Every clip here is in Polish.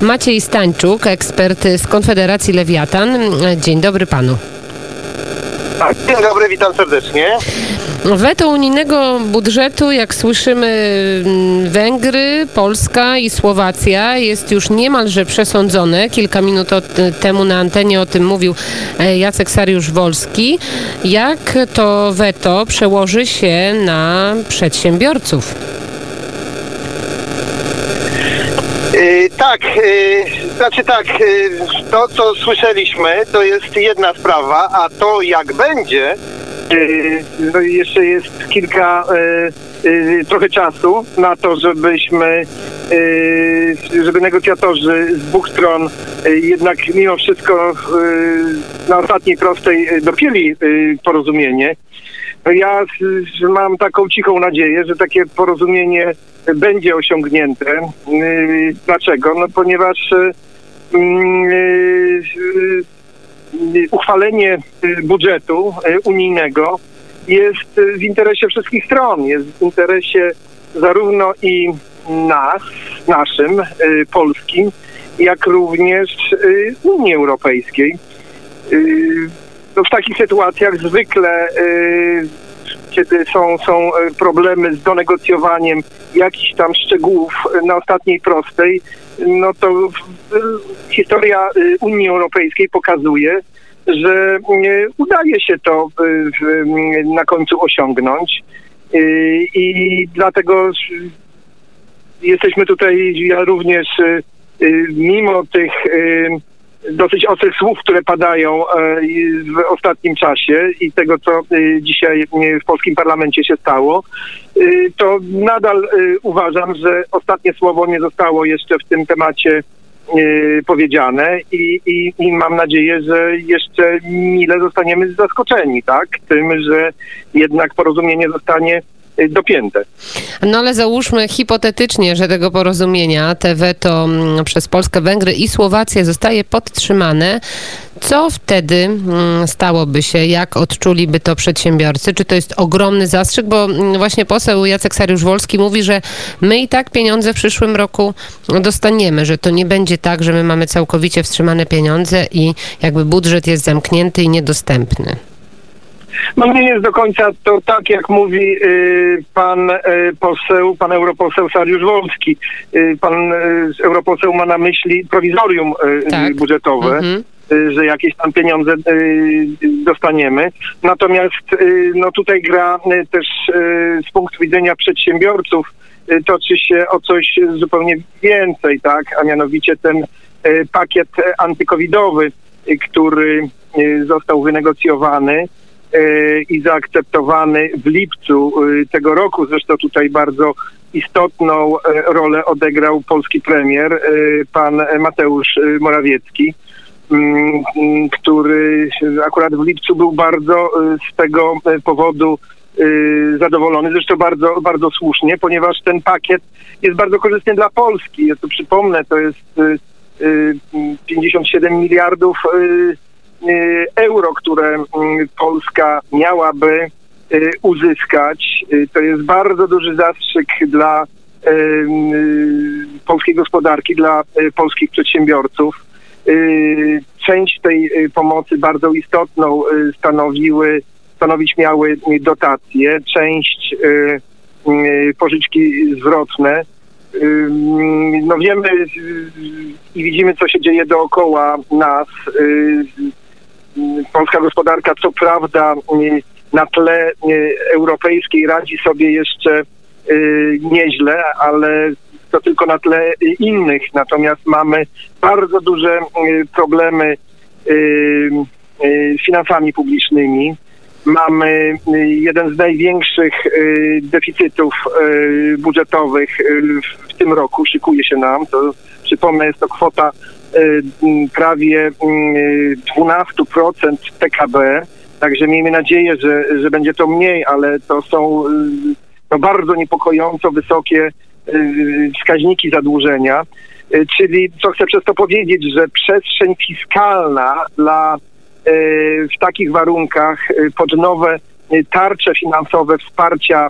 Maciej Stańczuk, ekspert z Konfederacji Lewiatan. Dzień dobry panu. Tak, dzień dobry, witam serdecznie. Weto unijnego budżetu, jak słyszymy, mm, Węgry, Polska i Słowacja jest już niemalże przesądzone. Kilka minut od, temu na antenie o tym mówił e, Jacek Sariusz-Wolski. Jak to weto przełoży się na przedsiębiorców? Yy, tak, yy, znaczy tak, yy, to co słyszeliśmy to jest jedna sprawa, a to jak będzie, no jeszcze jest kilka, trochę czasu na to, żebyśmy, żeby negocjatorzy z dwóch stron jednak mimo wszystko na ostatniej prostej dopięli porozumienie. Ja mam taką cichą nadzieję, że takie porozumienie będzie osiągnięte. Y, dlaczego? No ponieważ y, y, uchwalenie budżetu unijnego jest w interesie wszystkich stron, jest w interesie zarówno i nas, naszym, polskim, jak również Unii Europejskiej. No w takich sytuacjach zwykle kiedy są, są e, problemy z donegocjowaniem jakichś tam szczegółów e, na ostatniej prostej, no to historia e, Unii Europejskiej pokazuje, że udaje się to na końcu osiągnąć. I dlatego jesteśmy tutaj, ja również mimo tych dosyć ostrych słów, które padają e, w ostatnim czasie i tego, co e, dzisiaj w polskim parlamencie się stało, e, to nadal uważam, że ostatnie słowo nie zostało jeszcze w tym temacie powiedziane i, i, i, mam nadzieję, że jeszcze mile zostaniemy zaskoczeni, tak? Tym, że jednak porozumienie zostanie dopięte. No ale załóżmy hipotetycznie, że tego porozumienia, te weto mm, przez Polskę, Węgry i Słowację zostaje podtrzymane. Co wtedy mm, stałoby się? Jak odczuliby to przedsiębiorcy? Czy to jest ogromny zastrzyk? Bo mm, właśnie poseł Jacek Sariusz-Wolski mówi, że my i tak pieniądze w przyszłym roku dostaniemy, że to nie będzie tak, że my mamy całkowicie wstrzymane pieniądze i jakby budżet jest zamknięty i niedostępny. No nie jest do końca to tak, jak mówi y, pan y, poseł, pan europoseł Sariusz Wolski. Y, pan europoseł ma na myśli prowizorium tak. budżetowe. Mhm że jakieś tam pieniądze dostaniemy. Natomiast no tutaj gra też z punktu widzenia przedsiębiorców toczy się o coś zupełnie więcej, tak? A mianowicie ten pakiet antykowidowy, który został wynegocjowany i zaakceptowany w lipcu y, tego roku. Zresztą tutaj bardzo istotną e, rolę odegrał polski premier, e, pan Mateusz e, Morawiecki, mm, który akurat w lipcu był bardzo z tego powodu zadowolony, zresztą bardzo, bardzo słusznie, ponieważ ten pakiet jest bardzo korzystny dla Polski. Ja tu przypomnę, to jest 57 miliardów euro, które mm, Polska miałaby y, uzyskać. Y, to jest bardzo duży zastrzyk dla polskiej gospodarki, dla polskich przedsiębiorców. Część tej pomocy bardzo istotną stanowiły, stanowić miały dotacje, część pożyczki zwrotne. No wiemy i widzimy, co się dzieje dookoła nas polska gospodarka co prawda na tle europejskiej radzi sobie jeszcze y, nieźle, ale to tylko na tle innych. Natomiast mamy bardzo duże y, problemy y, z finansami publicznymi. Mamy jeden z największych deficytów budżetowych w tym roku, szykuje się nam. To przypomnę, jest to kwota Y, prawie 12% PKB, także miejmy nadzieję, że, że będzie to mniej, ale to są y, bardzo niepokojąco wysokie y, wskaźniki zadłużenia. Czyli co chcę przez to powiedzieć, że przestrzeń fiskalna dla w takich warunkach pod nowe tarcze finansowe wsparcia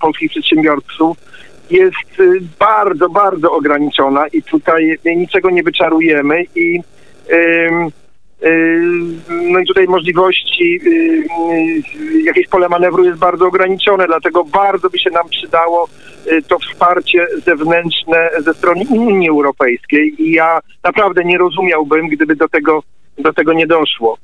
polskich przedsiębiorców jest y, bardzo, bardzo ograniczona i tutaj niczego nie wyczarujemy i ym, no i tutaj możliwości, jakieś pole manewru jest bardzo ograniczone, dlatego bardzo by się nam przydało to wsparcie zewnętrzne ze strony Unii Europejskiej i ja naprawdę nie rozumiałbym, gdyby do tego, do tego nie doszło.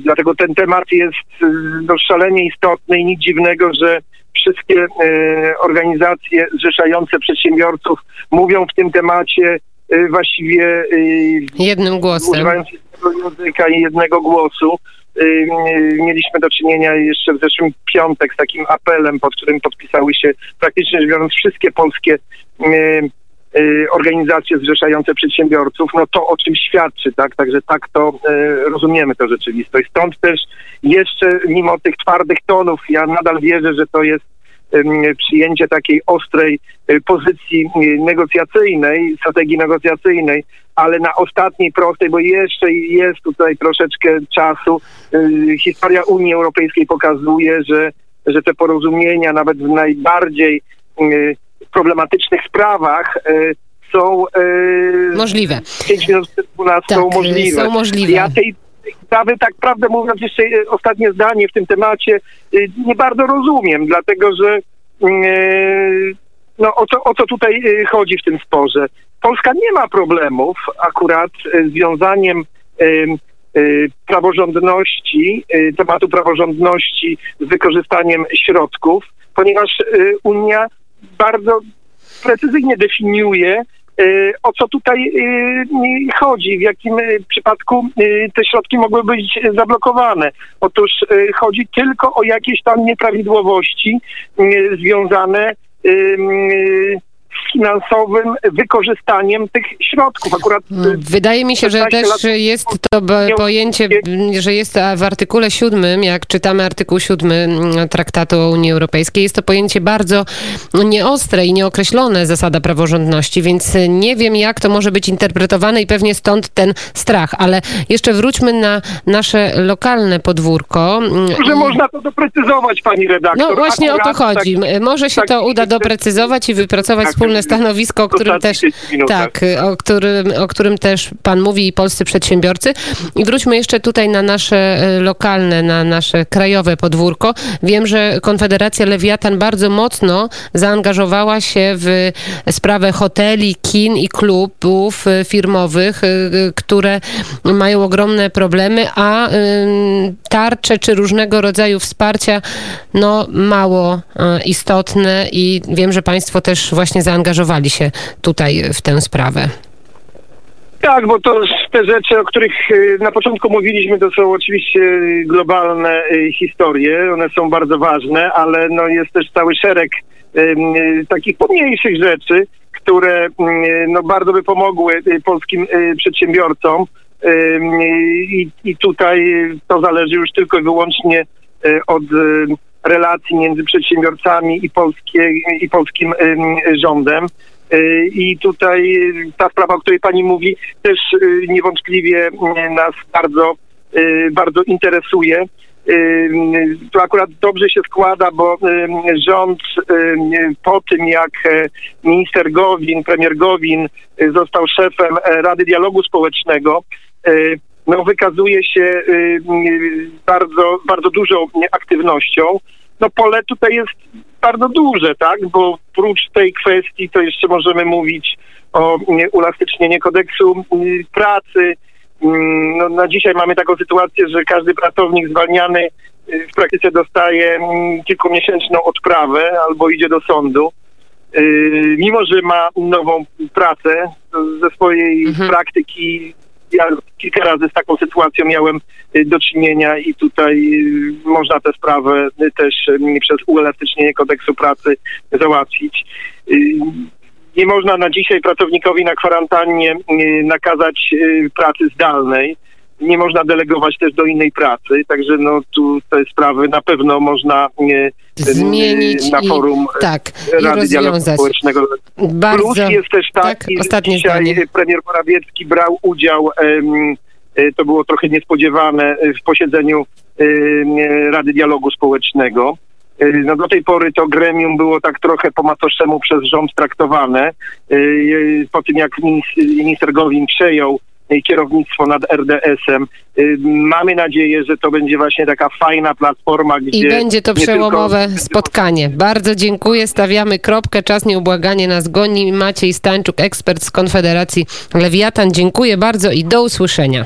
Dlatego ten temat jest no, szalenie istotny i nic dziwnego, że wszystkie organizacje zrzeszające przedsiębiorców mówią w tym temacie właściwie jednym głosem. Używając jednego języka i jednego głosu. Mieliśmy do czynienia jeszcze w zeszłym piątek z takim apelem, pod którym podpisały się praktycznie rzecz biorąc wszystkie polskie organizacje zrzeszające przedsiębiorców, no to o czym świadczy, tak? Także tak to rozumiemy tę rzeczywistość. Stąd też jeszcze mimo tych twardych tonów, ja nadal wierzę, że to jest przyjęcie takiej ostrej pozycji negocjacyjnej, strategii negocjacyjnej, ale na ostatniej prostej, bo jeszcze jest tutaj troszeczkę czasu. Historia Unii Europejskiej pokazuje, że, że te porozumienia nawet w najbardziej problematycznych sprawach są możliwe. 5 minut przed 12 tak, możliwe. Są możliwe. Ja tej sprawy, tak prawdę mówiąc, jeszcze ostatnie zdanie w tym temacie, nie bardzo rozumiem, dlatego że no, o, co, o co tutaj chodzi w tym sporze? Polska nie ma problemów akurat z związaniem praworządności, tematu praworządności z wykorzystaniem środków, ponieważ Unia bardzo precyzyjnie definiuje, o co tutaj chodzi, w jakim przypadku te środki mogły być zablokowane. Otóż chodzi tylko o jakieś tam nieprawidłowości związane finansowym wykorzystaniem tych środków. Akurat Wydaje mi się, że też jest to pojęcie, że jest w artykule siódmym, jak czytamy artykuł siódmy Traktatu o Unii Europejskiej, jest to pojęcie bardzo nieostre i nieokreślone zasada praworządności, więc nie wiem, jak to może być interpretowane i pewnie stąd ten strach. Ale jeszcze wróćmy na nasze lokalne podwórko. Że można to doprecyzować, pani redaktor. No właśnie Akurat o to chodzi. Tak, może się tak, to uda doprecyzować i wypracować tak, wspólne stanowisko, o którym też tak, o którym, o którym też pan mówi i polscy przedsiębiorcy. I wróćmy jeszcze tutaj na nasze lokalne, na nasze krajowe podwórko. Wiem, że Konfederacja Lewiatan bardzo mocno zaangażowała się w sprawę hoteli, kin i klubów firmowych, które mają ogromne problemy, a tarcze czy różnego rodzaju wsparcia no mało istotne i wiem, że państwo też właśnie zaangażowali się tutaj w tę sprawę. Tak, bo to te rzeczy, o których na początku mówiliśmy, to są oczywiście globalne historie, one są bardzo ważne, ale no jest też cały szereg takich pomniejszych rzeczy, które no bardzo by pomogły polskim przedsiębiorcom i, i tutaj to zależy już tylko i wyłącznie od relacji między przedsiębiorcami i, polskie, i polskim rządem. I tutaj ta sprawa, o której pani mówi, też niewątpliwie nas bardzo, bardzo interesuje. To akurat dobrze się składa, bo rząd po tym, jak minister Gowin, premier Gowin został szefem Rady Dialogu Społecznego, no, wykazuje się bardzo, bardzo dużą aktywnością. No pole tutaj jest bardzo duże, tak, bo prócz tej kwestii to jeszcze możemy mówić o uelastycznieniu kodeksu pracy. No, na dzisiaj mamy taką sytuację, że każdy pracownik zwalniany w praktyce dostaje kilkumiesięczną odprawę albo idzie do sądu. Mimo, że ma nową pracę ze swojej mhm. praktyki ja kilka razy z taką sytuacją miałem y, do czynienia i tutaj y, można tę sprawę y, też przez uelastycznienie kodeksu pracy załatwić. Nie można na dzisiaj pracownikowi na kwarantannie nakazać pracy zdalnej. Nie można delegować też do innej pracy, także no tu te sprawy na pewno można zmienić na forum i, tak, Rady i Dialogu Społecznego. Bardzo, Plus jest też tak, taki, ostatnie że dzisiaj zdanie. premier Morawiecki brał udział, um, to było trochę niespodziewane, w posiedzeniu Rady Dialogu Społecznego. No do tej pory to gremium było tak trochę po macoszemu przez rząd traktowane. Po tym jak minis- minister Gowin przejął kierownictwo nad RDS-em. Y, Mamy nadzieję, że to będzie właśnie taka fajna platforma, gdzie... I będzie to nie tylko- przełomowe spotkanie. Bardzo dziękuję. Stawiamy kropkę. Czas nieubłaganie nas goni. Maciej Stańczuk, ekspert z Konfederacji Lewiatan. Dziękuję bardzo i do usłyszenia.